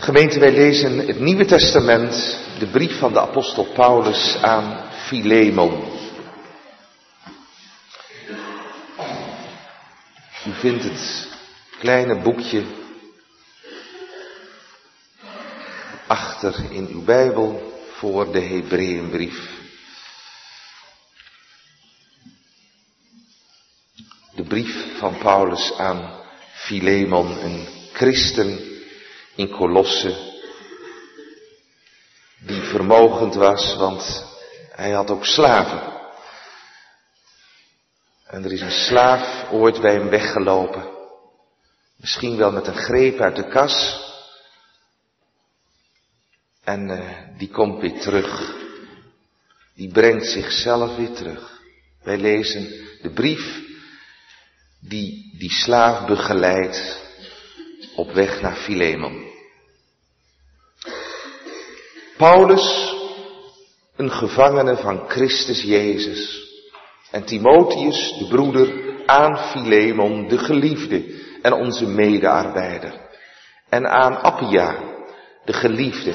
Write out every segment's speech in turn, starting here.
Gemeente, wij lezen het Nieuwe Testament, de brief van de apostel Paulus aan Philemon. U vindt het kleine boekje achter in uw Bijbel voor de Hebreeënbrief. De brief van Paulus aan Philemon, een christen in Colosse, die vermogend was, want hij had ook slaven. En er is een slaaf ooit bij hem weggelopen. Misschien wel met een greep uit de kas. En uh, die komt weer terug. Die brengt zichzelf weer terug. Wij lezen de brief die die slaaf begeleidt op weg naar Filemon. Paulus, een gevangene van Christus Jezus. En Timotheus, de broeder, aan Filemon, de geliefde en onze medearbeider. En aan Appia, de geliefde.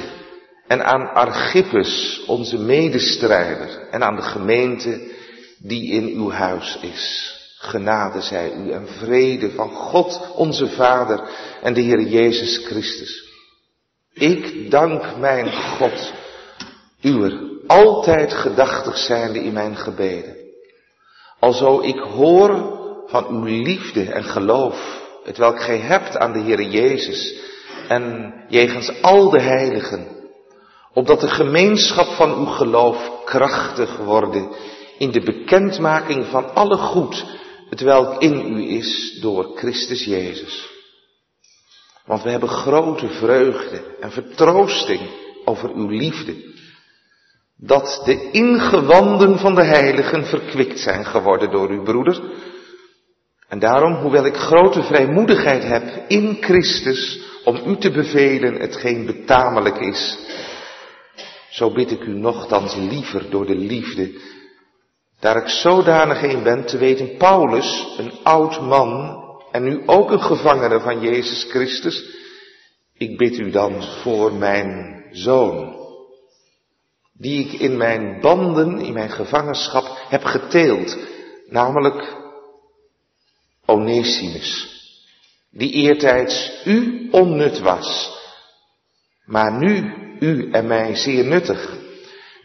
En aan Archippus, onze medestrijder. En aan de gemeente die in uw huis is. Genade zij u en vrede van God, onze Vader en de Heer Jezus Christus. Ik dank mijn God, uwer, altijd gedachtig zijnde in mijn gebeden. Alzo ik hoor van uw liefde en geloof, het welk gij hebt aan de Heer Jezus en jegens al de heiligen, opdat de gemeenschap van uw geloof krachtig worden in de bekendmaking van alle goed, het in u is door Christus Jezus. Want we hebben grote vreugde en vertroosting over uw liefde. Dat de ingewanden van de heiligen verkwikt zijn geworden door uw broeder. En daarom, hoewel ik grote vrijmoedigheid heb in Christus om u te bevelen hetgeen betamelijk is, zo bid ik u nogthans liever door de liefde, daar ik zodanig een ben te weten, Paulus, een oud man en nu ook een gevangene van Jezus Christus, ik bid u dan voor mijn zoon, die ik in mijn banden, in mijn gevangenschap heb geteeld, namelijk Onesimus, die eertijds u onnut was, maar nu u en mij zeer nuttig,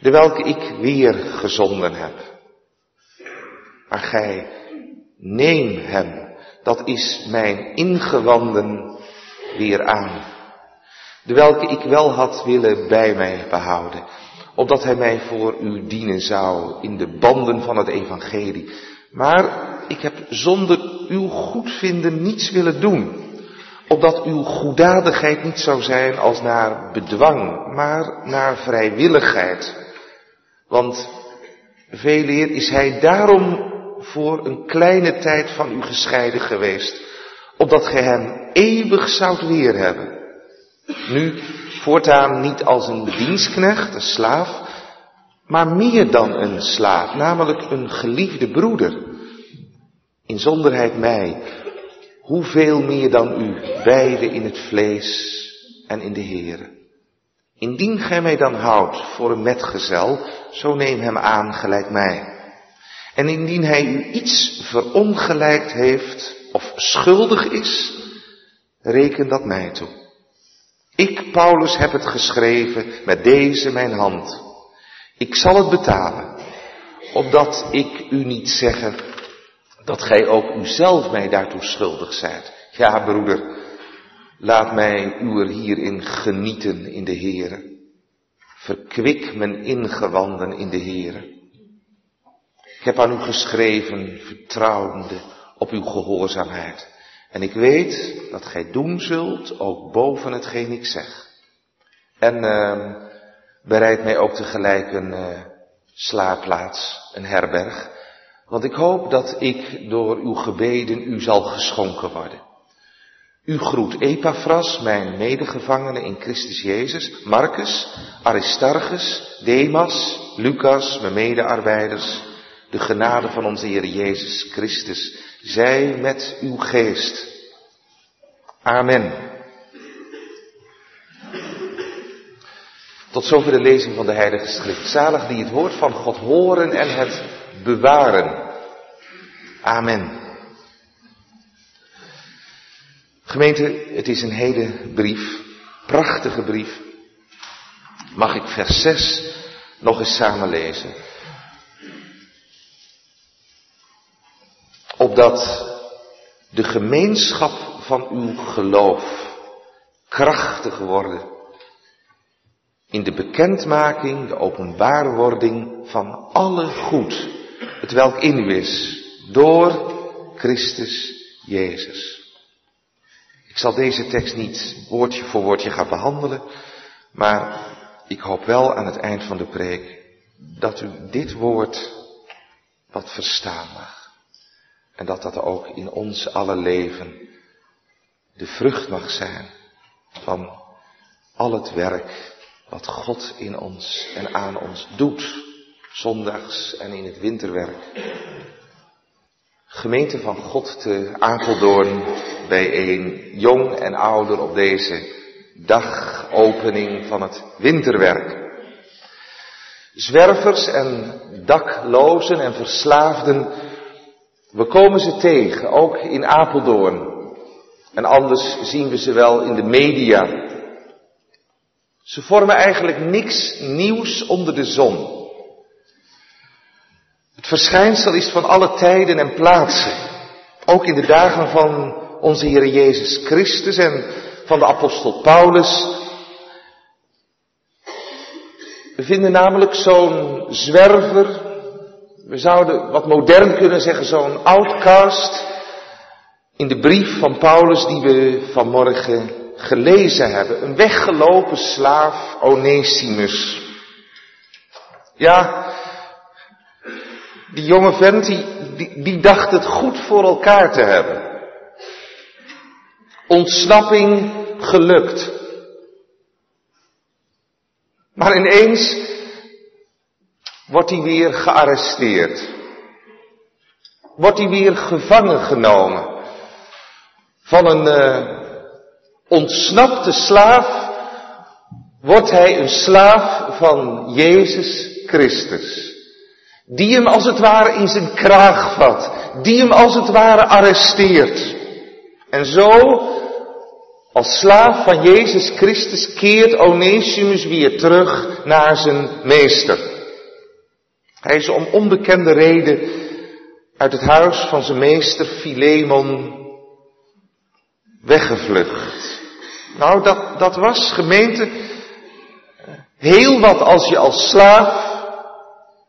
de welke ik weer gezonden heb. Maar gij, neem hem dat is mijn ingewanden weer aan. De welke ik wel had willen bij mij behouden, opdat hij mij voor u dienen zou in de banden van het evangelie. Maar ik heb zonder uw goedvinden niets willen doen, opdat uw goeddadigheid niet zou zijn als naar bedwang, maar naar vrijwilligheid. Want veel eer is hij daarom voor een kleine tijd van u gescheiden geweest, opdat gij hem eeuwig zoudt weer hebben. Nu, voortaan niet als een dienstknecht, een slaaf, maar meer dan een slaaf, namelijk een geliefde broeder. In zonderheid mij, hoeveel meer dan u, beide in het vlees en in de Heere. Indien gij mij dan houdt voor een metgezel, zo neem hem aan gelijk mij. En indien hij u iets verongelijkt heeft of schuldig is, reken dat mij toe. Ik, Paulus, heb het geschreven met deze mijn hand. Ik zal het betalen, opdat ik u niet zeggen dat gij ook uzelf mij daartoe schuldig zijt. Ja, broeder, laat mij uw hierin genieten in de Heere. Verkwik mijn ingewanden in de Heere. Ik heb aan u geschreven, vertrouwende op uw gehoorzaamheid. En ik weet dat gij doen zult, ook boven hetgeen ik zeg. En uh, bereid mij ook tegelijk een uh, slaapplaats, een herberg. Want ik hoop dat ik door uw gebeden u zal geschonken worden. U groet Epaphras, mijn medegevangene in Christus Jezus, Marcus, Aristarchus, Demas, Lucas, mijn medearbeiders, de genade van onze Heer Jezus Christus zij met uw geest. Amen. Tot zover de lezing van de Heilige Schrift. Zalig die het woord van God horen en het bewaren. Amen. Gemeente, het is een hele brief, prachtige brief. Mag ik vers 6 nog eens samen lezen? Opdat de gemeenschap van uw geloof krachtig worden in de bekendmaking, de openbaarwording van alle goed, het welk in u is, door Christus Jezus. Ik zal deze tekst niet woordje voor woordje gaan behandelen, maar ik hoop wel aan het eind van de preek dat u dit woord wat verstaan mag. En dat dat ook in ons alle leven de vrucht mag zijn van al het werk wat God in ons en aan ons doet, zondags en in het winterwerk. Gemeente van God te Apeldoorn bijeen, jong en ouder op deze dagopening van het winterwerk. Zwervers en daklozen en verslaafden, we komen ze tegen, ook in Apeldoorn. En anders zien we ze wel in de media. Ze vormen eigenlijk niks nieuws onder de zon. Het verschijnsel is van alle tijden en plaatsen. Ook in de dagen van onze Heer Jezus Christus en van de apostel Paulus. We vinden namelijk zo'n zwerver, we zouden wat modern kunnen zeggen, zo'n outcast in de brief van Paulus die we vanmorgen gelezen hebben. Een weggelopen slaaf, Onesimus. Ja, die jonge vent, die, die, die dacht het goed voor elkaar te hebben. Ontsnapping gelukt. Maar ineens wordt hij weer gearresteerd. Wordt hij weer gevangen genomen. Van een uh, ontsnapte slaaf wordt hij een slaaf van Jezus Christus. Die hem als het ware in zijn kraag vat. Die hem als het ware arresteert. En zo als slaaf van Jezus Christus keert Onesimus weer terug naar zijn meester. Hij is om onbekende reden uit het huis van zijn meester Philemon weggevlucht. Nou, dat, dat was gemeente heel wat als je als slaaf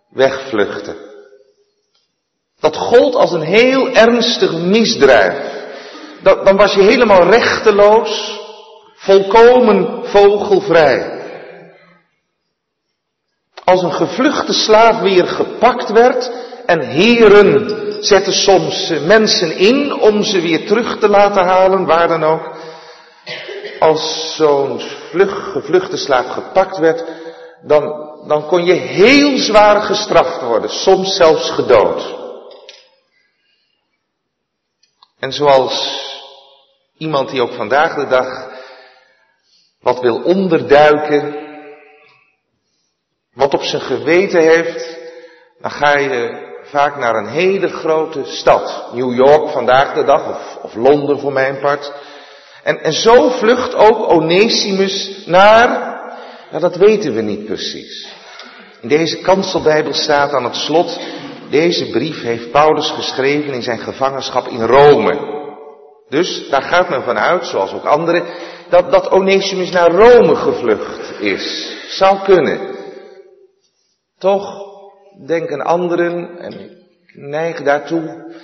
wegvluchtte. Dat gold als een heel ernstig misdrijf dan was je helemaal rechteloos, volkomen vogelvrij. Als een gevluchte slaaf weer gepakt werd en heren zetten soms mensen in om ze weer terug te laten halen, waar dan ook. Als zo'n gevluchte slaaf gepakt werd, dan, dan kon je heel zwaar gestraft worden, soms zelfs gedood. En zoals Iemand die ook vandaag de dag wat wil onderduiken, wat op zijn geweten heeft, dan ga je vaak naar een hele grote stad. New York vandaag de dag, of, of Londen voor mijn part. En, en zo vlucht ook Onesimus naar, nou dat weten we niet precies. In deze kanselbijbel staat aan het slot, deze brief heeft Paulus geschreven in zijn gevangenschap in Rome. Dus daar gaat men vanuit, zoals ook anderen, dat, dat Onesimus naar Rome gevlucht is. Zou kunnen. Toch denken anderen, en ik neig daartoe,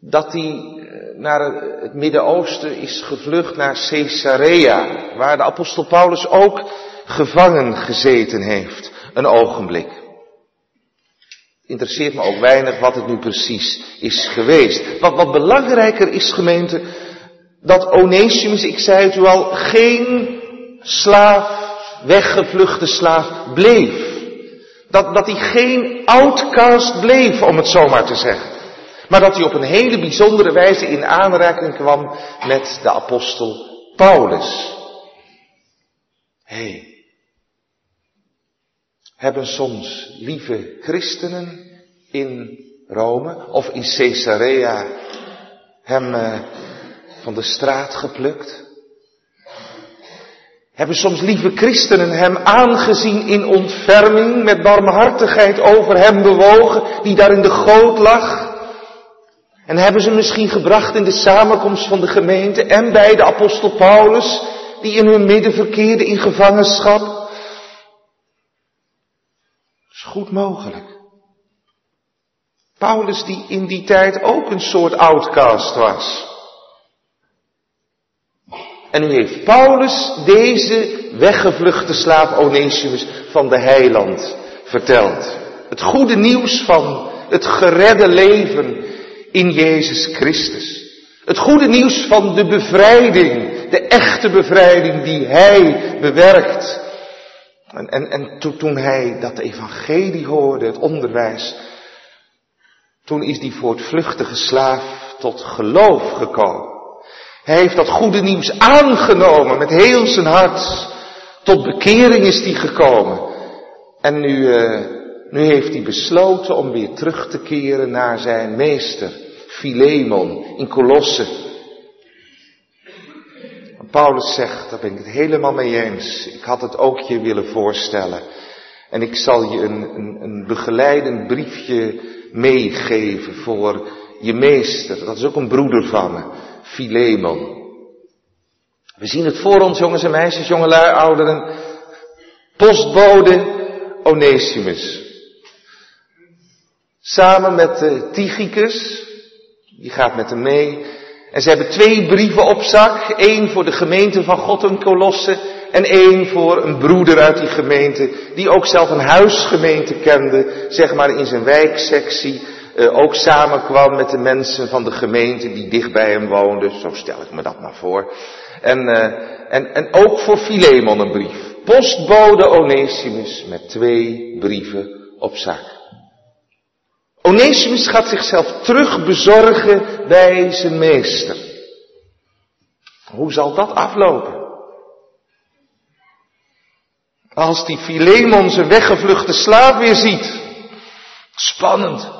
dat hij eh, naar het Midden-Oosten is gevlucht naar Caesarea, waar de apostel Paulus ook gevangen gezeten heeft, een ogenblik interesseert me ook weinig wat het nu precies is geweest. Wat, wat belangrijker is, gemeente, dat Onesimus, ik zei het u al, geen slaaf, weggevluchte slaaf bleef. Dat, dat hij geen outcast bleef, om het zo maar te zeggen. Maar dat hij op een hele bijzondere wijze in aanraking kwam met de apostel Paulus. Hé, hey, hebben soms lieve christenen in Rome of in Caesarea hem uh, van de straat geplukt? Hebben soms lieve christenen hem aangezien in ontferming, met barmhartigheid over hem bewogen, die daar in de goot lag? En hebben ze misschien gebracht in de samenkomst van de gemeente en bij de apostel Paulus, die in hun midden verkeerde in gevangenschap? Is goed mogelijk. Paulus die in die tijd ook een soort outcast was. En nu heeft Paulus deze weggevluchte slaaf Onesimus van de heiland verteld. Het goede nieuws van het geredde leven in Jezus Christus. Het goede nieuws van de bevrijding, de echte bevrijding die Hij bewerkt. En, en, en toen, hij dat evangelie hoorde, het onderwijs, toen is die voortvluchtige slaaf tot geloof gekomen. Hij heeft dat goede nieuws aangenomen met heel zijn hart. Tot bekering is hij gekomen. En nu, uh, nu heeft hij besloten om weer terug te keren naar zijn meester, Philemon, in Colosse. Paulus zegt, daar ben ik het helemaal mee eens. Ik had het ook je willen voorstellen. En ik zal je een, een, een begeleidend briefje meegeven voor je meester. Dat is ook een broeder van me. Philemon. We zien het voor ons, jongens en meisjes, jongelui, ouderen. Postbode Onesimus. Samen met uh, Tychicus, die gaat met hem mee. En ze hebben twee brieven op zak. één voor de gemeente van God in Colosse en één voor een broeder uit die gemeente, die ook zelf een huisgemeente kende, zeg maar in zijn wijksectie uh, ook samenkwam met de mensen van de gemeente die dicht bij hem woonden. Zo stel ik me dat maar voor. En, uh, en, en ook voor Philemon een brief. Postbode Onesimus met twee brieven op zak. Onesimus gaat zichzelf terug bezorgen bij zijn meester. Hoe zal dat aflopen? Als die Philemon zijn weggevluchte slaaf weer ziet. Spannend.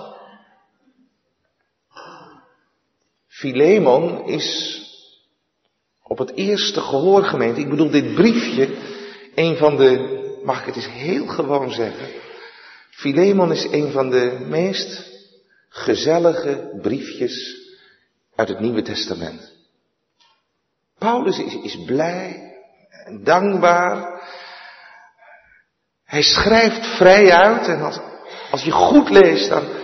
Philemon is op het eerste gehoorgemeente, ik bedoel dit briefje, een van de, mag ik het eens heel gewoon zeggen, Philemon is een van de meest gezellige briefjes uit het Nieuwe Testament. Paulus is, is blij en dankbaar. Hij schrijft vrij uit en als je goed leest, dan,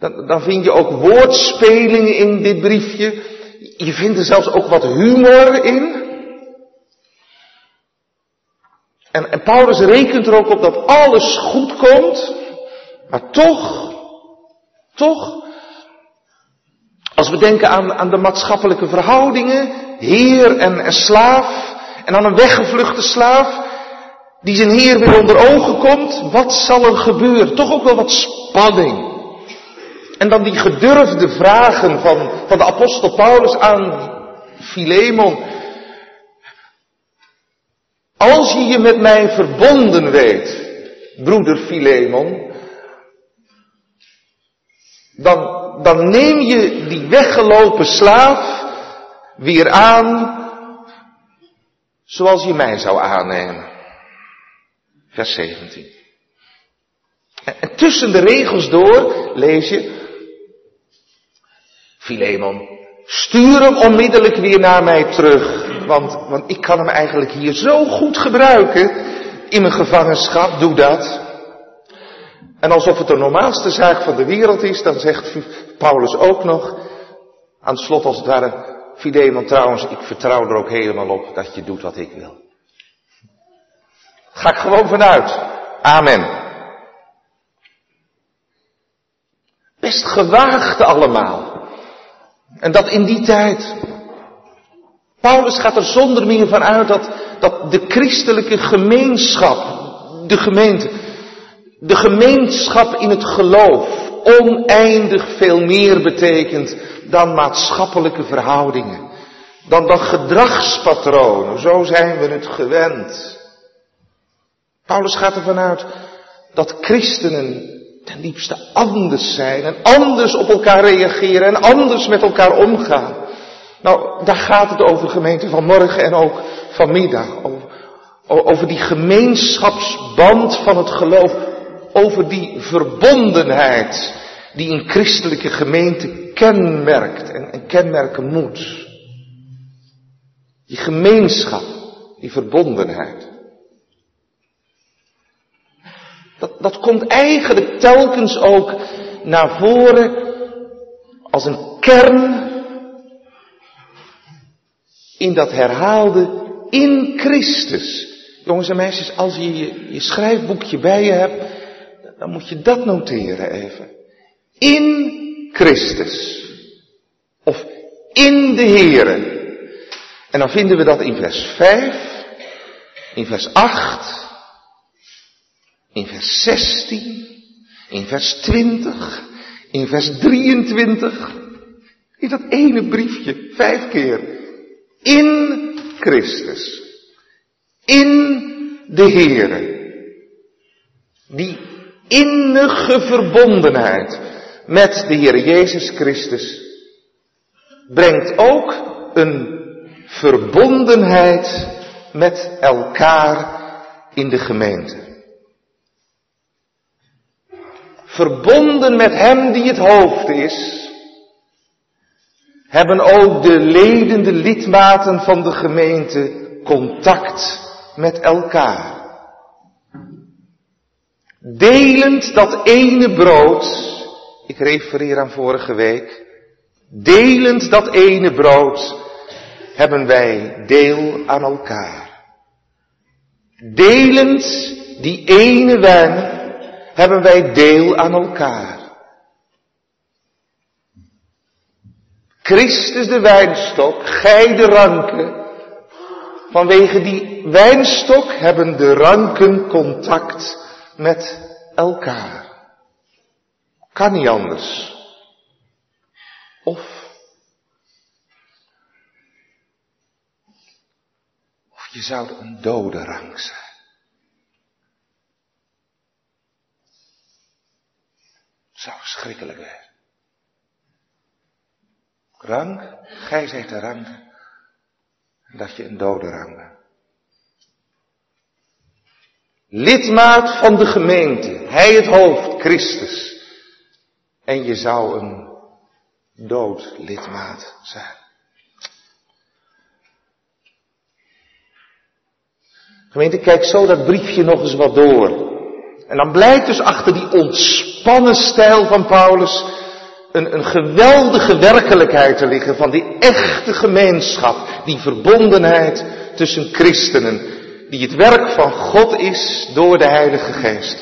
dan, dan vind je ook woordspelingen in dit briefje. Je vindt er zelfs ook wat humor in. En, en Paulus rekent er ook op dat alles goed komt. Maar toch, toch, als we denken aan, aan de maatschappelijke verhoudingen, heer en, en slaaf, en aan een weggevluchte slaaf, die zijn heer weer onder ogen komt, wat zal er gebeuren? Toch ook wel wat spanning. En dan die gedurfde vragen van, van de apostel Paulus aan Philemon. Als je je met mij verbonden weet, broeder Philemon, dan, dan neem je die weggelopen slaaf weer aan zoals je mij zou aannemen. Vers 17. En tussen de regels door lees je, Filemon, stuur hem onmiddellijk weer naar mij terug. Want, want ik kan hem eigenlijk hier zo goed gebruiken in mijn gevangenschap. Doe dat. En alsof het de normaalste zaak van de wereld is, dan zegt Paulus ook nog, aan het slot als het ware, Filemon trouwens, ik vertrouw er ook helemaal op dat je doet wat ik wil. Ga ik gewoon vanuit. Amen. Best gewaagd allemaal. En dat in die tijd. Paulus gaat er zonder meer van uit dat, dat de christelijke gemeenschap, de gemeente, de gemeenschap in het geloof oneindig veel meer betekent dan maatschappelijke verhoudingen. Dan, dan gedragspatronen, zo zijn we het gewend. Paulus gaat ervan uit dat christenen ten diepste anders zijn en anders op elkaar reageren en anders met elkaar omgaan. Nou, daar gaat het over gemeente van morgen en ook vanmiddag. Over, over die gemeenschapsband van het geloof. Over die verbondenheid die een christelijke gemeente kenmerkt en, en kenmerken moet. Die gemeenschap, die verbondenheid. Dat, dat komt eigenlijk telkens ook naar voren als een kern in dat herhaalde in Christus. Jongens en meisjes, als je je, je schrijfboekje bij je hebt, dan moet je dat noteren even. In Christus. Of in de Here. En dan vinden we dat in vers 5, in vers 8, in vers 16, in vers 20, in vers 23. In dat ene briefje, vijf keer. In Christus. In de Heere. Die innige verbondenheid met de Heer Jezus Christus brengt ook een verbondenheid met elkaar in de gemeente. Verbonden met Hem die het hoofd is, hebben ook de leden, de lidmaten van de gemeente contact met elkaar. Delend dat ene brood, ik refereer aan vorige week, delend dat ene brood hebben wij deel aan elkaar. Delend die ene wijn hebben wij deel aan elkaar. Christus de wijnstok, gij de ranken. Vanwege die wijnstok hebben de ranken contact met elkaar. Kan niet anders. Of, of je zou een dode rank zijn. Zou schrikkelijk zijn. Rank, gij zegt de rank, dat je een dode rank bent. Lidmaat van de gemeente, hij het hoofd, Christus. En je zou een dood lidmaat zijn. Gemeente, kijk zo dat briefje nog eens wat door. En dan blijkt dus achter die ontspannen stijl van Paulus een, een geweldige werkelijkheid te liggen van die echte gemeenschap, die verbondenheid tussen christenen, die het werk van God is door de Heilige Geest.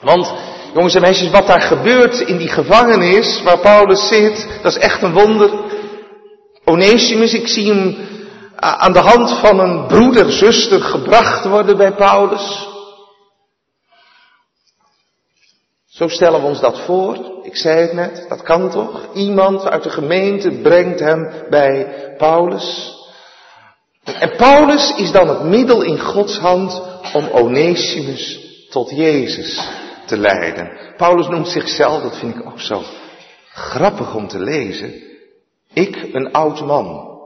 Want, jongens en meisjes, wat daar gebeurt in die gevangenis waar Paulus zit, dat is echt een wonder. Onesimus, ik zie hem aan de hand van een broeder, zuster gebracht worden bij Paulus. Zo stellen we ons dat voor. Ik zei het net, dat kan toch? Iemand uit de gemeente brengt hem bij Paulus. En Paulus is dan het middel in Gods hand om Onesimus tot Jezus te leiden. Paulus noemt zichzelf, dat vind ik ook zo grappig om te lezen, ik een oud man.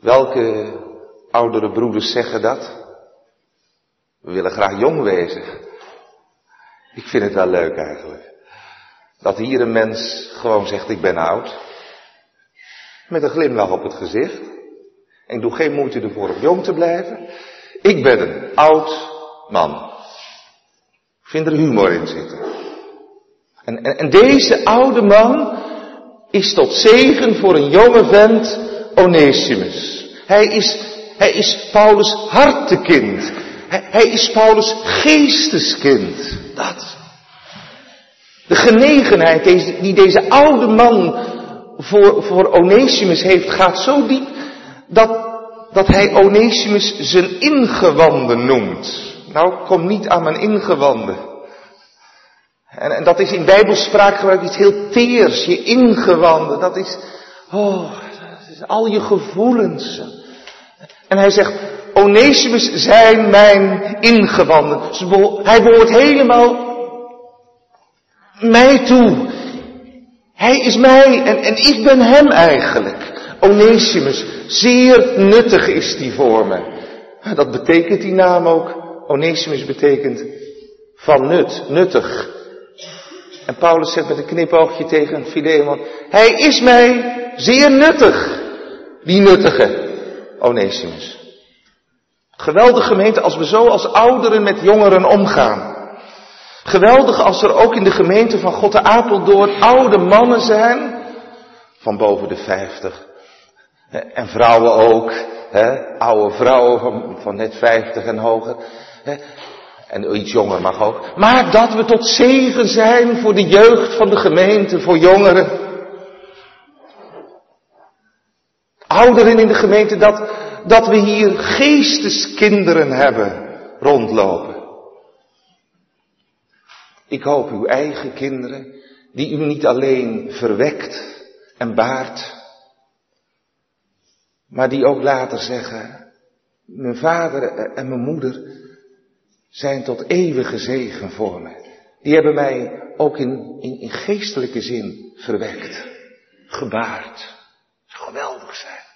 Welke oudere broeders zeggen dat? We willen graag jong wezen. Ik vind het wel leuk eigenlijk. Dat hier een mens gewoon zegt, ik ben oud. Met een glimlach op het gezicht. En ik doe geen moeite ervoor om jong te blijven. Ik ben een oud man. Ik vind er humor in zitten. En, en, deze oude man is tot zegen voor een jonge vent Onesimus. Hij is, hij is Paulus hartekind. Hij is Paulus geesteskind. Dat. De genegenheid die deze oude man voor, voor Onesimus heeft, gaat zo diep dat, dat hij Onesimus zijn ingewanden noemt. Nou, kom niet aan mijn ingewanden. En, en dat is in bijbelspraak iets heel teers, je ingewanden. Dat is, oh, dat is al je gevoelens. En hij zegt, Onesimus zijn mijn ingewanden. Hij behoort helemaal mij toe. Hij is mij en, en ik ben hem eigenlijk. Onesimus, zeer nuttig is die voor me. Dat betekent die naam ook. Onesimus betekent van nut, nuttig. En Paulus zegt met een knipoogje tegen Filemon, hij is mij zeer nuttig, die nuttige Onesimus. Geweldige gemeente als we zo als ouderen met jongeren omgaan. Geweldig als er ook in de gemeente van God Apeldoorn oude mannen zijn, van boven de vijftig. En vrouwen ook, hè, oude vrouwen van, net vijftig en hoger. Hè, en iets jonger mag ook. Maar dat we tot zegen zijn voor de jeugd van de gemeente, voor jongeren. Ouderen in de gemeente, dat, dat we hier geesteskinderen hebben rondlopen. Ik hoop uw eigen kinderen, die u niet alleen verwekt en baart, maar die ook later zeggen, mijn vader en mijn moeder zijn tot eeuwige zegen voor me. Die hebben mij ook in, in, in geestelijke zin verwekt, gebaard. zou geweldig zijn.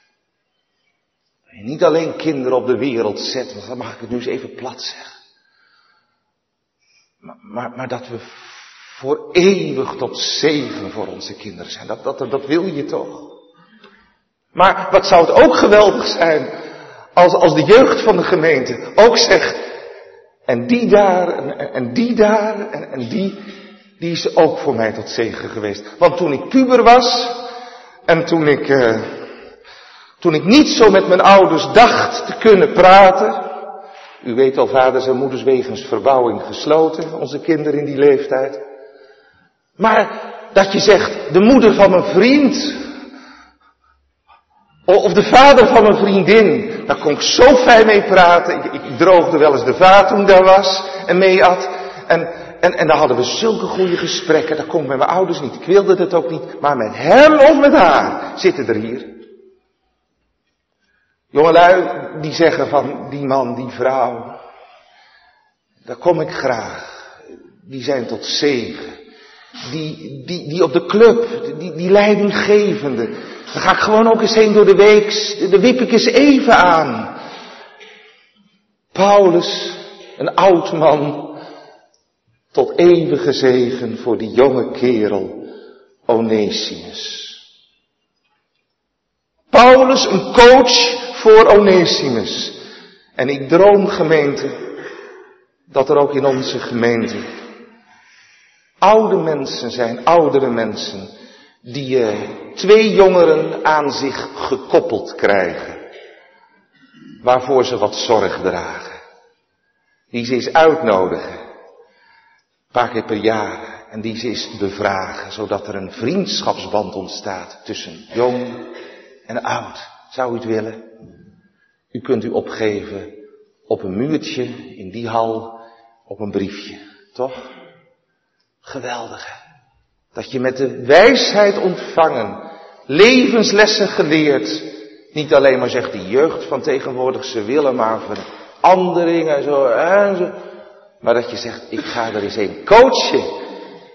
Niet alleen kinderen op de wereld zetten, want dan mag ik het nu eens even plat zeggen. Maar, maar, maar dat we voor eeuwig tot zegen voor onze kinderen zijn. Dat, dat, dat wil je toch? Maar wat zou het ook geweldig zijn als, als de jeugd van de gemeente ook zegt, en die daar, en, en die daar, en, en, die, die is ook voor mij tot zegen geweest. Want toen ik puber was, en toen ik, uh, toen ik niet zo met mijn ouders dacht te kunnen praten, u weet al, vaders en moeders wegens verbouwing gesloten, onze kinderen in die leeftijd. Maar dat je zegt, de moeder van mijn vriend, of de vader van mijn vriendin, daar kon ik zo fijn mee praten. Ik, droogde wel eens de vaat toen daar was en mee at. En, en, en daar hadden we zulke goede gesprekken. Dat kon ik met mijn ouders niet. Ik wilde het ook niet. Maar met hem of met haar zitten er hier. Jongelui die zeggen van die man, die vrouw. Daar kom ik graag. Die zijn tot zegen. Die, die, die op de club, die, die leidinggevende. Dan ga ik gewoon ook eens heen door de week, de wip ik eens even aan. Paulus, een oud man, tot eeuwige zegen voor die jonge kerel, Onesimus. Paulus, een coach voor Onesimus. En ik droom gemeente, dat er ook in onze gemeente oude mensen zijn, oudere mensen, die uh, twee jongeren aan zich gekoppeld krijgen, waarvoor ze wat zorg dragen. Die ze eens uitnodigen, een paar keer per jaar, en die ze eens bevragen, zodat er een vriendschapsband ontstaat tussen jong en oud. Zou u het willen? U kunt u opgeven op een muurtje in die hal op een briefje, toch? Geweldig. Dat je met de wijsheid ontvangen, levenslessen geleerd, niet alleen maar zegt die jeugd van tegenwoordig, ze willen maar verandering en zo, en zo. Maar dat je zegt, ik ga er eens een coachen.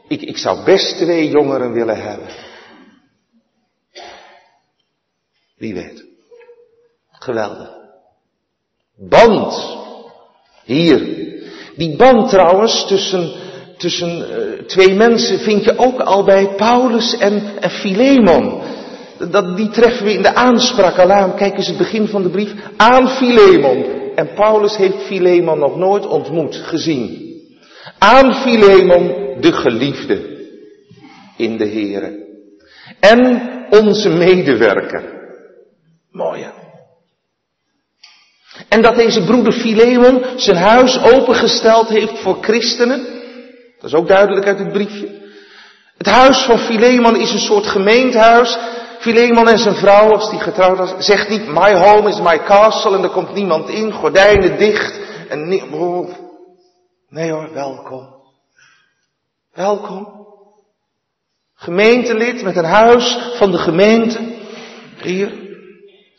Ik, ik zou best twee jongeren willen hebben. Wie weet. Geweldig. Band. Hier. Die band trouwens tussen tussen uh, twee mensen vind je ook al bij Paulus en, en Philemon. Dat, die treffen we in de aanspraak al aan. Kijk eens het begin van de brief. Aan Philemon. En Paulus heeft Philemon nog nooit ontmoet, gezien. Aan Philemon, de geliefde in de Here. En onze medewerker. Mooi? En dat deze broeder Philemon zijn huis opengesteld heeft voor christenen. Dat is ook duidelijk uit het briefje. Het huis van Philemon is een soort gemeentehuis. Philemon en zijn vrouw, als die getrouwd was, zegt niet, my home is my castle en er komt niemand in, gordijnen dicht. En niet, nee hoor, welkom. Welkom. Gemeentelid met een huis van de gemeente. Hier.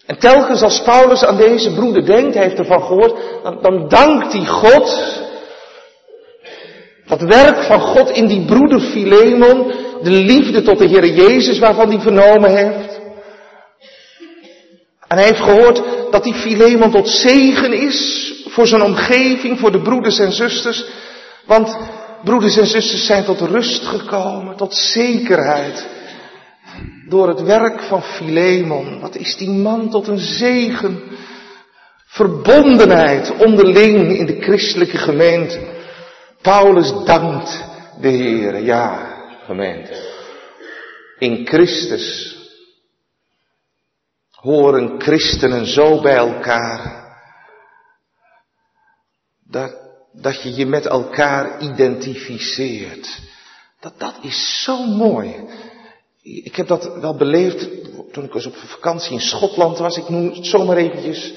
En telkens als Paulus aan deze broeder denkt, hij heeft ervan gehoord, dan, dan dankt hij God. Dat werk van God in die broeder Filemon, de liefde tot de Heer Jezus waarvan hij vernomen heeft. En hij heeft gehoord dat die Filemon tot zegen is voor zijn omgeving, voor de broeders en zusters. Want broeders en zusters zijn tot rust gekomen, tot zekerheid. Door het werk van Filemon. Wat is die man tot een zegen. Verbondenheid onderling in de christelijke gemeente. Paulus dankt de Heer. Ja, gemeente. In Christus horen christenen zo bij elkaar. Dat, dat je je met elkaar identificeert. Dat, dat is zo mooi. Ik heb dat wel beleefd toen ik eens op vakantie in Schotland was. Ik noem het zomaar eventjes.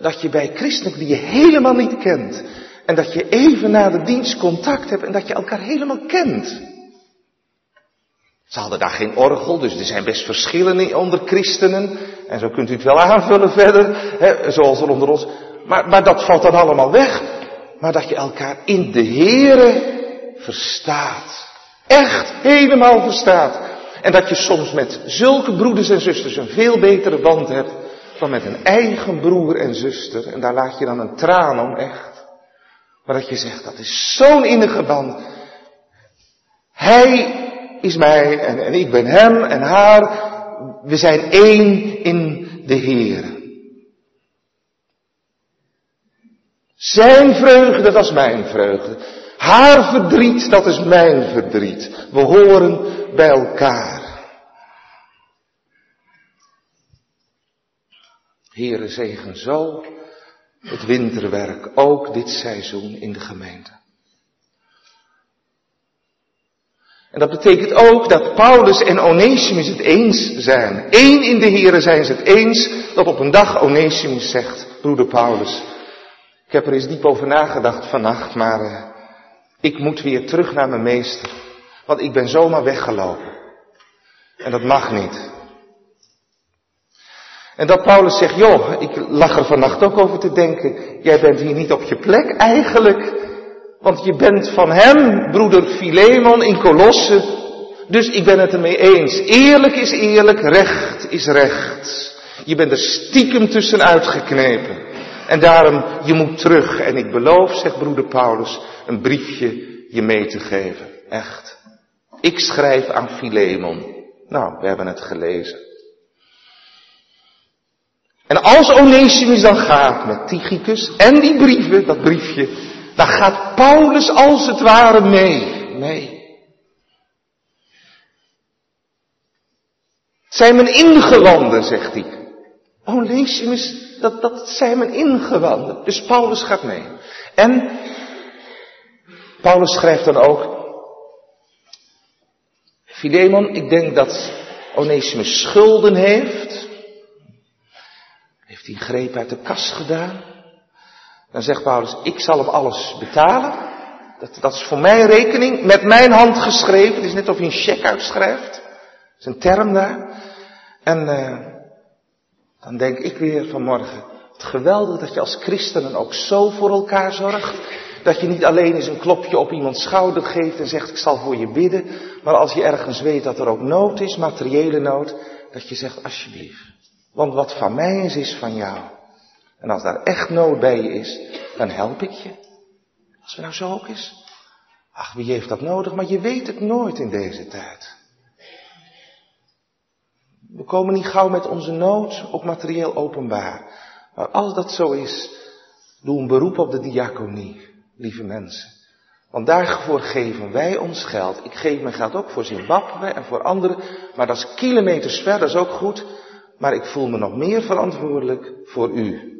Dat je bij christenen die je helemaal niet kent. En dat je even na de dienst contact hebt en dat je elkaar helemaal kent. Ze hadden daar geen orgel, dus er zijn best verschillen onder christenen. En zo kunt u het wel aanvullen verder, hè, zoals er onder ons. Maar, maar dat valt dan allemaal weg. Maar dat je elkaar in de Here verstaat. Echt helemaal verstaat. En dat je soms met zulke broeders en zusters een veel betere band hebt dan met een eigen broer en zuster. En daar laat je dan een traan om, echt. Maar dat je zegt, dat is zo'n innige band. Hij is mij en, en ik ben hem en haar. We zijn één in de Heer. Zijn vreugde, dat is mijn vreugde. Haar verdriet, dat is mijn verdriet. We horen bij elkaar. Heere, zegen zo het winterwerk, ook dit seizoen in de gemeente. En dat betekent ook dat Paulus en Onesimus het eens zijn. Eén in de Here zijn ze het eens dat op een dag Onesimus zegt, broeder Paulus, ik heb er eens diep over nagedacht vannacht, maar uh, ik moet weer terug naar mijn meester. Want ik ben zomaar weggelopen. En dat mag niet. En dat Paulus zegt, joh, ik lag er vannacht ook over te denken. Jij bent hier niet op je plek eigenlijk. Want je bent van hem, broeder Filemon in Kolosse. Dus ik ben het ermee eens. Eerlijk is eerlijk, recht is recht. Je bent er stiekem tussenuit geknepen. En daarom, je moet terug. En ik beloof, zegt broeder Paulus, een briefje je mee te geven. Echt. Ik schrijf aan Filemon. Nou, we hebben het gelezen. En als Onesimus dan gaat met Tychicus en die brieven, dat briefje, dan gaat Paulus als het ware mee. Het zijn mijn ingewanden, zegt hij. Onesimus, dat, zijn mijn ingewanden. Dus Paulus gaat mee. En Paulus schrijft dan ook, Filemon, ik denk dat Onesimus schulden heeft. Heeft hij greep uit de kas gedaan? Dan zegt Paulus, ik zal hem alles betalen. Dat, dat is voor mijn rekening, met mijn hand geschreven. Het is net of je een cheque uitschrijft. Dat is een term daar. En uh, dan denk ik weer vanmorgen, het geweldig dat je als christenen ook zo voor elkaar zorgt. Dat je niet alleen eens een klopje op iemands schouder geeft en zegt ik zal voor je bidden. Maar als je ergens weet dat er ook nood is, materiële nood, dat je zegt alsjeblieft. Want wat van mij is, is van jou. En als daar echt nood bij je is, dan help ik je. Als we nou zo ook is. Ach, wie heeft dat nodig? Maar je weet het nooit in deze tijd. We komen niet gauw met onze nood, ook materieel openbaar. Maar als dat zo is, doe een beroep op de diaconie, lieve mensen. Want daarvoor geven wij ons geld. Ik geef mijn geld ook voor Zimbabwe en voor anderen. Maar dat is kilometers ver, dat is ook goed. Maar ik voel me nog meer verantwoordelijk voor u.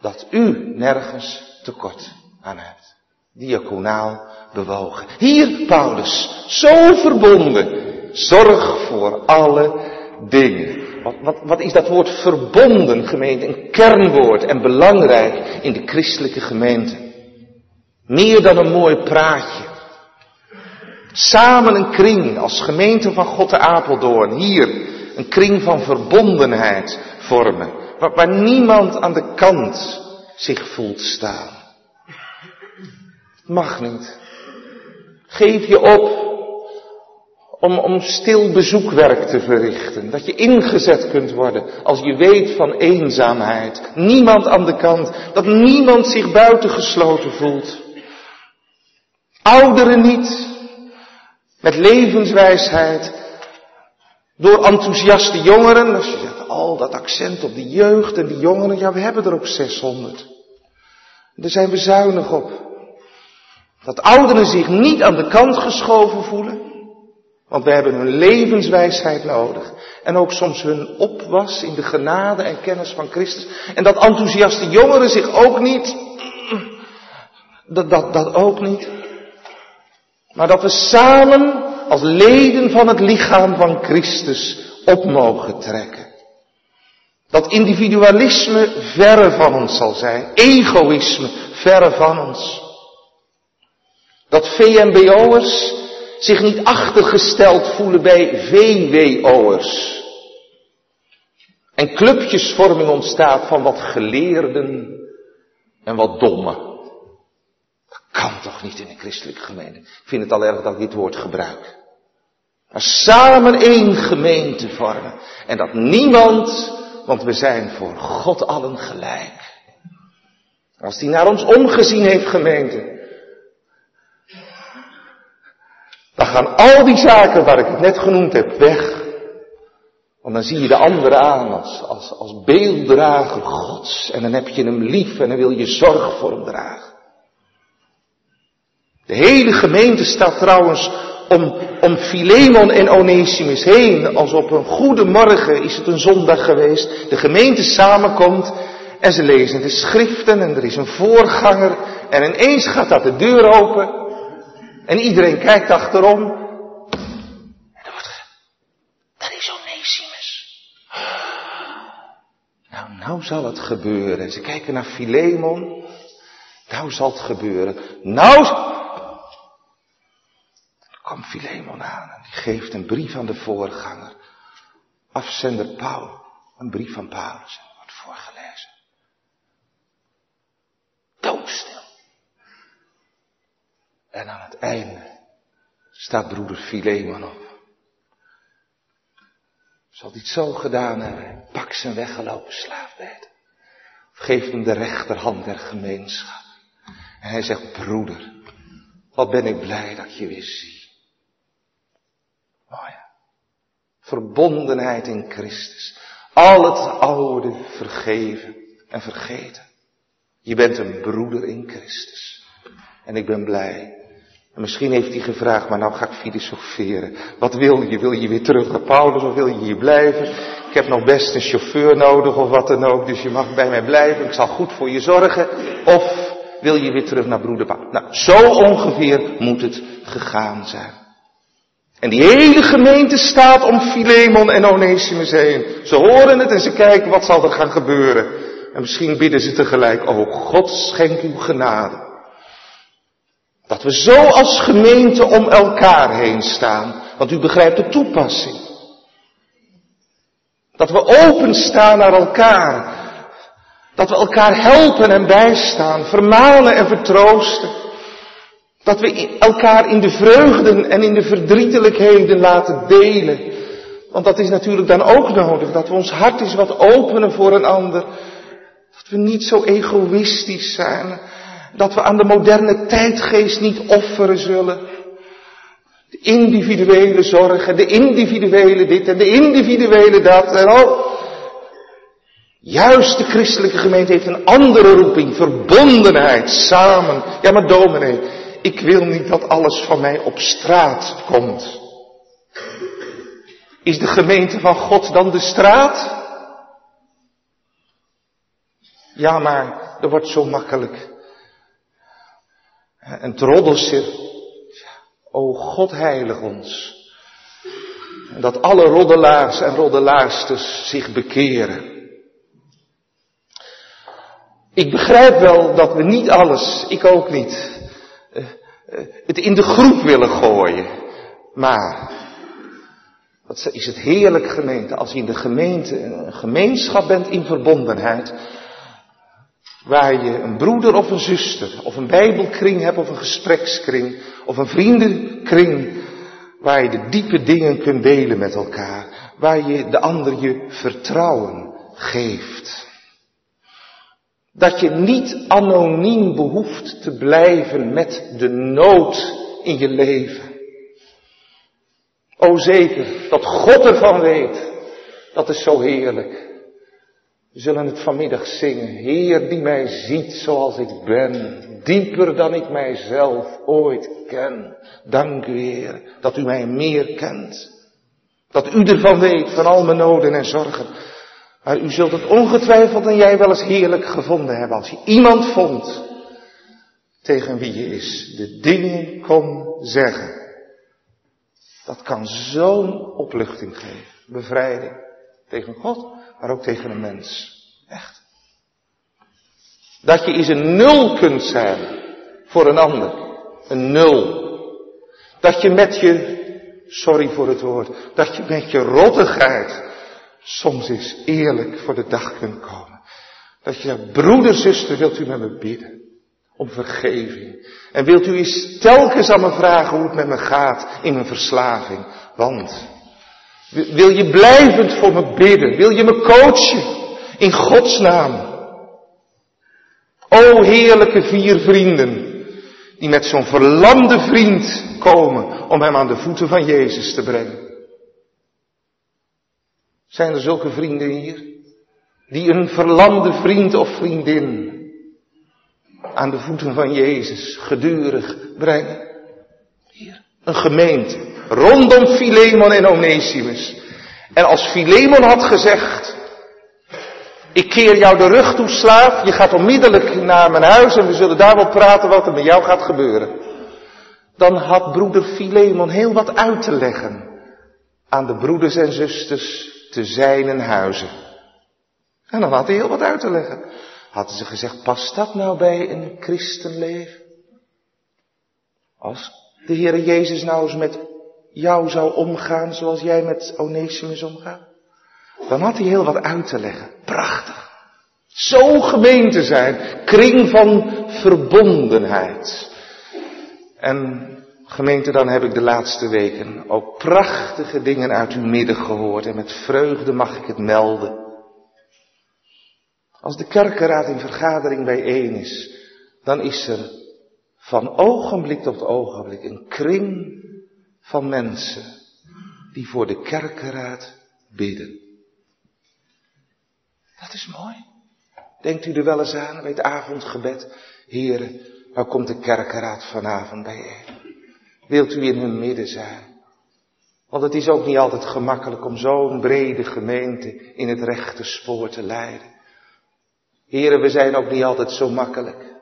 Dat u nergens tekort aan hebt. Diaconaal bewogen. Hier, Paulus, zo verbonden. Zorg voor alle dingen. Wat, wat, wat is dat woord verbonden, gemeente? Een kernwoord en belangrijk in de christelijke gemeente. Meer dan een mooi praatje. Samen een kring als gemeente van God de Apeldoorn. Hier een kring van verbondenheid, vormen. Waar, waar niemand aan de kant zich voelt staan. Mag niet. Geef je op om, om stil bezoekwerk te verrichten. Dat je ingezet kunt worden als je weet van eenzaamheid. Niemand aan de kant. Dat niemand zich buitengesloten voelt. Ouderen niet. Met levenswijsheid. Door enthousiaste jongeren. Als je zegt, al dat accent op de jeugd en die jongeren. Ja, we hebben er ook 600. Daar zijn we zuinig op. Dat ouderen zich niet aan de kant geschoven voelen. Want we hebben hun levenswijsheid nodig. En ook soms hun opwas in de genade en kennis van Christus. En dat enthousiaste jongeren zich ook niet. Dat, dat, dat ook niet. Maar dat we samen als leden van het lichaam van Christus op mogen trekken. Dat individualisme verre van ons zal zijn. Egoïsme verre van ons. Dat VMBO'ers zich niet achtergesteld voelen bij VWO'ers. En clubjesvorming ontstaat van wat geleerden en wat dommen. Dat kan toch niet in een christelijke gemeente. Ik vind het al erg dat ik dit woord gebruik. Maar samen één gemeente vormen. En dat niemand, want we zijn voor God allen gelijk. Als die naar ons omgezien heeft gemeente, Dan gaan al die zaken waar ik het net genoemd heb weg. Want dan zie je de anderen aan als, als, als beelddrager Gods. En dan heb je hem lief en dan wil je zorg voor hem dragen. De hele gemeente staat trouwens om, om Philemon en Onesimus heen. Als op een goede morgen is het een zondag geweest. De gemeente samenkomt en ze lezen de schriften en er is een voorganger. En ineens gaat dat de deur open en iedereen kijkt achterom. En er wordt dat is Onesimus. Nou, nou zal het gebeuren. En ze kijken naar Filemon. Nou zal het gebeuren. Nou. Dan komt Filemon aan en die geeft een brief aan de voorganger. Afzender Paul. Een brief van Paulus. En wordt voorgelezen. Doodstil. En aan het einde staat broeder Filemon op. Zal hij het zo gedaan hebben? Pak zijn weggelopen slaaf geeft hem de rechterhand der gemeenschap. En hij zegt, broeder, wat ben ik blij dat je weer zie. Mooi. Verbondenheid in Christus. Al het oude vergeven en vergeten. Je bent een broeder in Christus. En ik ben blij en misschien heeft hij gevraagd, maar nou ga ik filosoferen. Wat wil je? Wil je weer terug naar Paulus of wil je hier blijven? Ik heb nog best een chauffeur nodig of wat dan ook, dus je mag bij mij blijven. Ik zal goed voor je zorgen. Of wil je weer terug naar broeder? Nou, zo ongeveer moet het gegaan zijn. En die hele gemeente staat om Filemon en Onesimus heen. Ze horen het en ze kijken wat zal er gaan gebeuren. En misschien bidden ze tegelijk, oh God schenk uw genade. Dat we zo als gemeente om elkaar heen staan. Want u begrijpt de toepassing. Dat we openstaan naar elkaar. Dat we elkaar helpen en bijstaan, vermanen en vertroosten. Dat we elkaar in de vreugden en in de verdrietelijkheden laten delen. Want dat is natuurlijk dan ook nodig, dat we ons hart eens wat openen voor een ander. Dat we niet zo egoïstisch zijn, dat we aan de moderne tijdgeest niet offeren zullen. De individuele zorgen, de individuele dit en de individuele dat en oh. Juist de christelijke gemeente heeft een andere roeping, verbondenheid, samen. Ja, maar dominee, ik wil niet dat alles van mij op straat komt. Is de gemeente van God dan de straat? Ja, maar er wordt zo makkelijk en het O God heilig ons. En dat alle roddelaars en roddelaarsters zich bekeren. Ik begrijp wel dat we niet alles, ik ook niet, eh, eh, het in de groep willen gooien. Maar, Wat is het heerlijk gemeente als je in de gemeente een gemeenschap bent in verbondenheid. Waar je een broeder of een zuster of een bijbelkring hebt of een gesprekskring of een vriendenkring. Waar je de diepe dingen kunt delen met elkaar. Waar je de ander je vertrouwen geeft. Dat je niet anoniem behoeft te blijven met de nood in je leven. O zeker, dat God ervan weet. Dat is zo heerlijk. We zullen het vanmiddag zingen. Heer die mij ziet zoals ik ben. Dieper dan ik mijzelf ooit ken. Dank u Heer dat u mij meer kent. Dat u ervan weet van al mijn noden en zorgen. Maar u zult het ongetwijfeld en jij wel eens heerlijk gevonden hebben als je iemand vond tegen wie je is de dingen kon zeggen. Dat kan zo'n opluchting geven, bevrijding tegen God, maar ook tegen een mens. Echt. Dat je eens een nul kunt zijn voor een ander. Een nul. Dat je met je, sorry voor het woord, dat je met je rottigheid soms eens eerlijk voor de dag kunt komen. Dat je zegt, broeder, zuster, wilt u met me bidden? Om vergeving. En wilt u eens telkens aan me vragen hoe het met me gaat in mijn verslaving? Want, wil je blijvend voor me bidden? Wil je me coachen? In Gods naam. O heerlijke vier vrienden. Die met zo'n verlamde vriend komen om hem aan de voeten van Jezus te brengen. Zijn er zulke vrienden hier? Die een verlamde vriend of vriendin aan de voeten van Jezus gedurig brengen? Hier. Een gemeente. Rondom Philemon en Onesimus. En als Philemon had gezegd, ik keer jou de rug toe, slaaf, je gaat onmiddellijk naar mijn huis en we zullen daar wel praten wat er met jou gaat gebeuren. Dan had broeder Philemon heel wat uit te leggen aan de broeders en zusters te zijnen huizen. En dan had hij heel wat uit te leggen. Hadden ze gezegd, past dat nou bij een christenleven? Als de Heer Jezus nou eens met jou zou omgaan zoals jij met Onesimus omgaat? Dan had hij heel wat uit te leggen. Prachtig. Zo gemeen te zijn. Kring van verbondenheid. En Gemeente, dan heb ik de laatste weken ook prachtige dingen uit uw midden gehoord en met vreugde mag ik het melden. Als de kerkenraad in vergadering bijeen is, dan is er van ogenblik tot ogenblik een kring van mensen die voor de kerkenraad bidden. Dat is mooi. Denkt u er wel eens aan bij het avondgebed? Heren, waar komt de kerkenraad vanavond bijeen? Wilt u in hun midden zijn? Want het is ook niet altijd gemakkelijk om zo'n brede gemeente in het rechte spoor te leiden. Heren, we zijn ook niet altijd zo makkelijk.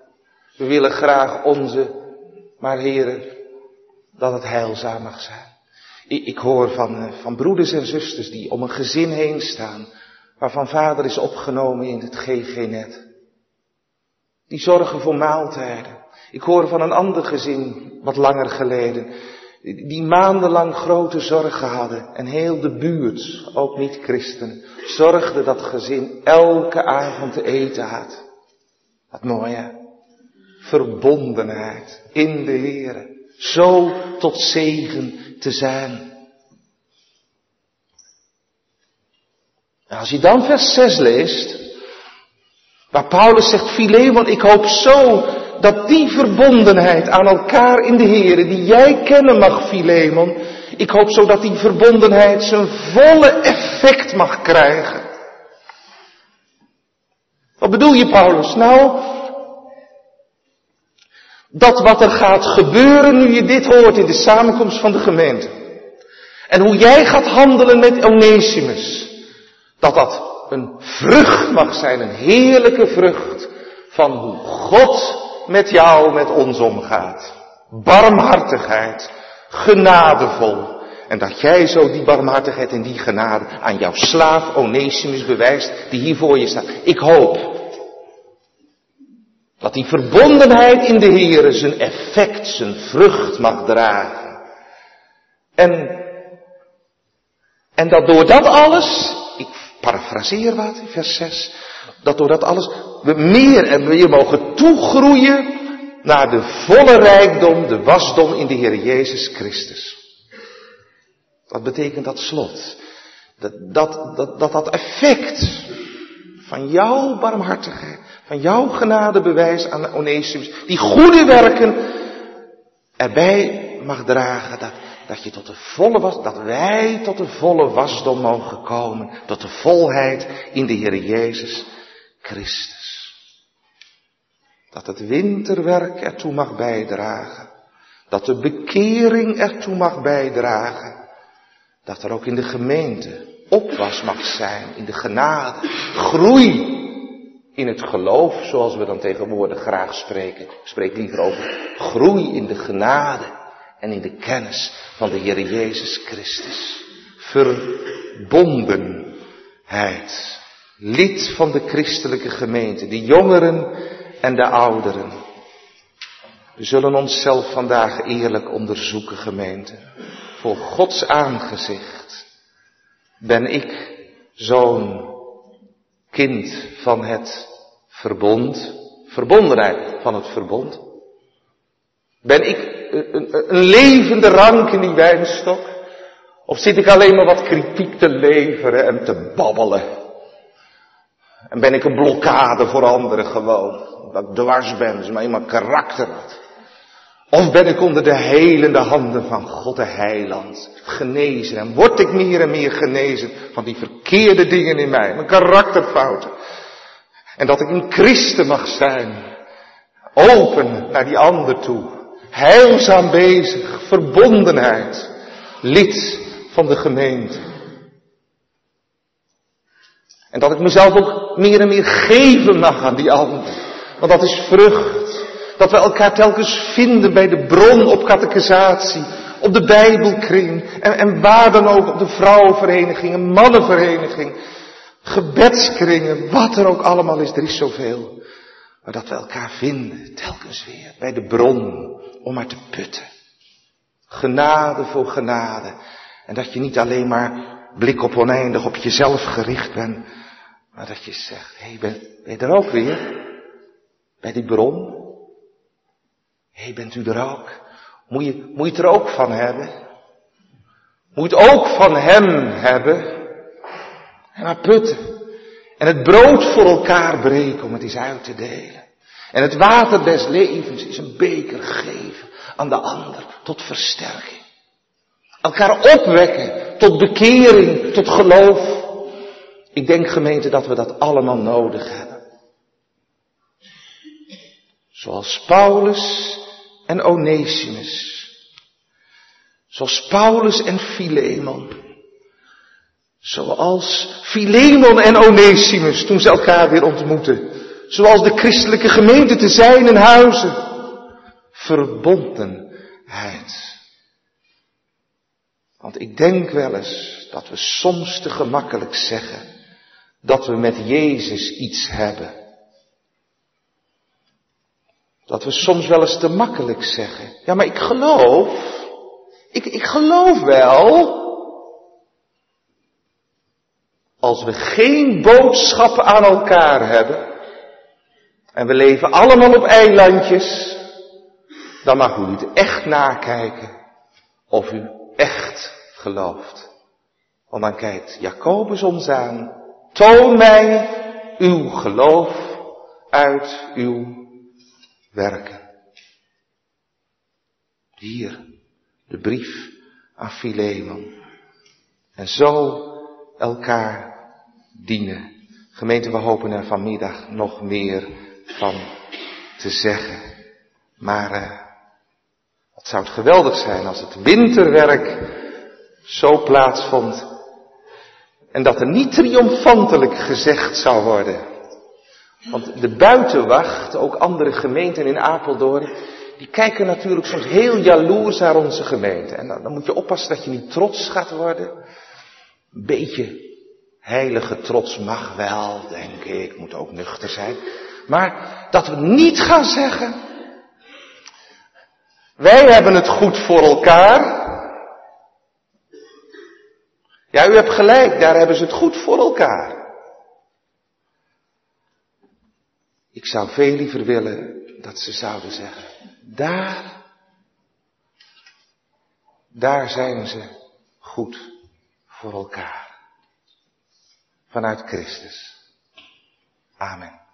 We willen graag onze, maar heren, dat het heilzaam mag zijn. Ik, hoor van, eh, van broeders en zusters die om een gezin heen staan, waarvan vader is opgenomen in het GG-net. Die zorgen voor maaltijden. Ik hoor van een ander gezin, wat langer geleden, die maandenlang grote zorgen hadden. En heel de buurt, ook niet christenen, zorgde dat gezin elke avond te eten had. Wat mooi hè? Verbondenheid in de Heer. Zo tot zegen te zijn. Als je dan vers 6 leest, waar Paulus zegt, Philemon, ik hoop zo dat die verbondenheid aan elkaar in de Heer, die jij kennen mag, Philemon, ik hoop zo dat die verbondenheid zijn volle effect mag krijgen. Wat bedoel je, Paulus? Nou, dat wat er gaat gebeuren nu je dit hoort in de samenkomst van de gemeente. En hoe jij gaat handelen met Onesimus. Dat dat een vrucht mag zijn, een heerlijke vrucht van hoe God met jou, met ons omgaat. Barmhartigheid, genadevol. En dat jij zo die barmhartigheid en die genade aan jouw slaaf Onesimus bewijst, die hier voor je staat. Ik hoop dat die verbondenheid in de Heer zijn effect, zijn vrucht mag dragen. En En dat door dat alles, ik parafraseer wat in vers 6, dat door dat alles we meer en meer mogen toegroeien naar de volle rijkdom, de wasdom in de Heer Jezus Christus. Wat betekent dat slot? Dat dat, dat, dat, dat effect van jouw barmhartigheid, van jouw genadebewijs aan Onesimus, die goede werken erbij mag dragen, dat, dat je tot de volle was, dat wij tot de volle wasdom mogen komen, tot de volheid in de Heer Jezus Christus. Dat het winterwerk ertoe mag bijdragen, dat de bekering ertoe mag bijdragen, dat er ook in de gemeente opwas mag zijn in de genade, groei in het geloof, zoals we dan tegenwoordig graag spreken. Ik spreek liever over groei in de genade en in de kennis van de Heer Jezus Christus. Verbondenheid. Lid van de christelijke gemeente, de jongeren en de ouderen. We zullen onszelf vandaag eerlijk onderzoeken, gemeente. Voor Gods aangezicht ben ik zo'n kind van het verbond, verbondenheid van het verbond. Ben ik een, levende rank in die wijnstok? Of zit ik alleen maar wat kritiek te leveren en te babbelen? En ben ik een blokkade voor anderen gewoon? Dat ik dwars ben, is maar eenmaal karakter had. Of ben ik onder de helende handen van God de heiland genezen en word ik meer en meer genezen van die verkeerde dingen in mij, mijn karakterfouten. En dat ik een christen mag zijn, open naar die ander toe, heilzaam bezig, verbondenheid, lid van de gemeente. En dat ik mezelf ook meer en meer geven mag aan die ander. Want dat is vrucht. Dat we elkaar telkens vinden bij de bron op catechisatie, op de Bijbelkring. En, en waar dan ook, op de vrouwenvereniging, een mannenvereniging, gebedskringen, wat er ook allemaal is, er is zoveel. Maar dat we elkaar vinden, telkens weer, bij de bron, om maar te putten. Genade voor genade. En dat je niet alleen maar blik op oneindig op jezelf gericht bent, maar dat je zegt, hé, hey, ben, ben je er ook weer? Bij die bron? Hé, hey, bent u er ook? Moet je, moet je het er ook van hebben? Moet ook van hem hebben? En maar putten. En het brood voor elkaar breken om het eens uit te delen. En het water des levens is een beker geven aan de ander tot versterking. Elkaar opwekken tot bekering, tot geloof. Ik denk gemeente dat we dat allemaal nodig hebben. Zoals Paulus en Onesimus. Zoals Paulus en Philemon. Zoals Philemon en Onesimus toen ze elkaar weer ontmoeten. Zoals de christelijke gemeente te zijn in huizen. Verbondenheid. Want ik denk wel eens dat we soms te gemakkelijk zeggen dat we met Jezus iets hebben. Dat we soms wel eens te makkelijk zeggen. Ja, maar ik geloof. Ik, ik geloof wel. Als we geen boodschappen aan elkaar hebben. En we leven allemaal op eilandjes. Dan mag u niet echt nakijken of u echt gelooft. Want dan kijkt Jacobus ons aan. Toon mij uw geloof uit uw werken. Hier, de brief aan Philemon. En zo elkaar dienen. Gemeente, we hopen er vanmiddag nog meer van te zeggen. Maar uh, wat zou het geweldig zijn als het winterwerk zo plaatsvond. En dat er niet triomfantelijk gezegd zou worden. Want de buitenwacht, ook andere gemeenten in Apeldoorn, die kijken natuurlijk soms heel jaloers naar onze gemeente. En dan, dan moet je oppassen dat je niet trots gaat worden. Een beetje heilige trots mag wel, denk ik, moet ook nuchter zijn. Maar dat we niet gaan zeggen, wij hebben het goed voor elkaar. Ja, u hebt gelijk, daar hebben ze het goed voor elkaar. Ik zou veel liever willen dat ze zouden zeggen, daar, daar zijn ze goed voor elkaar. Vanuit Christus. Amen.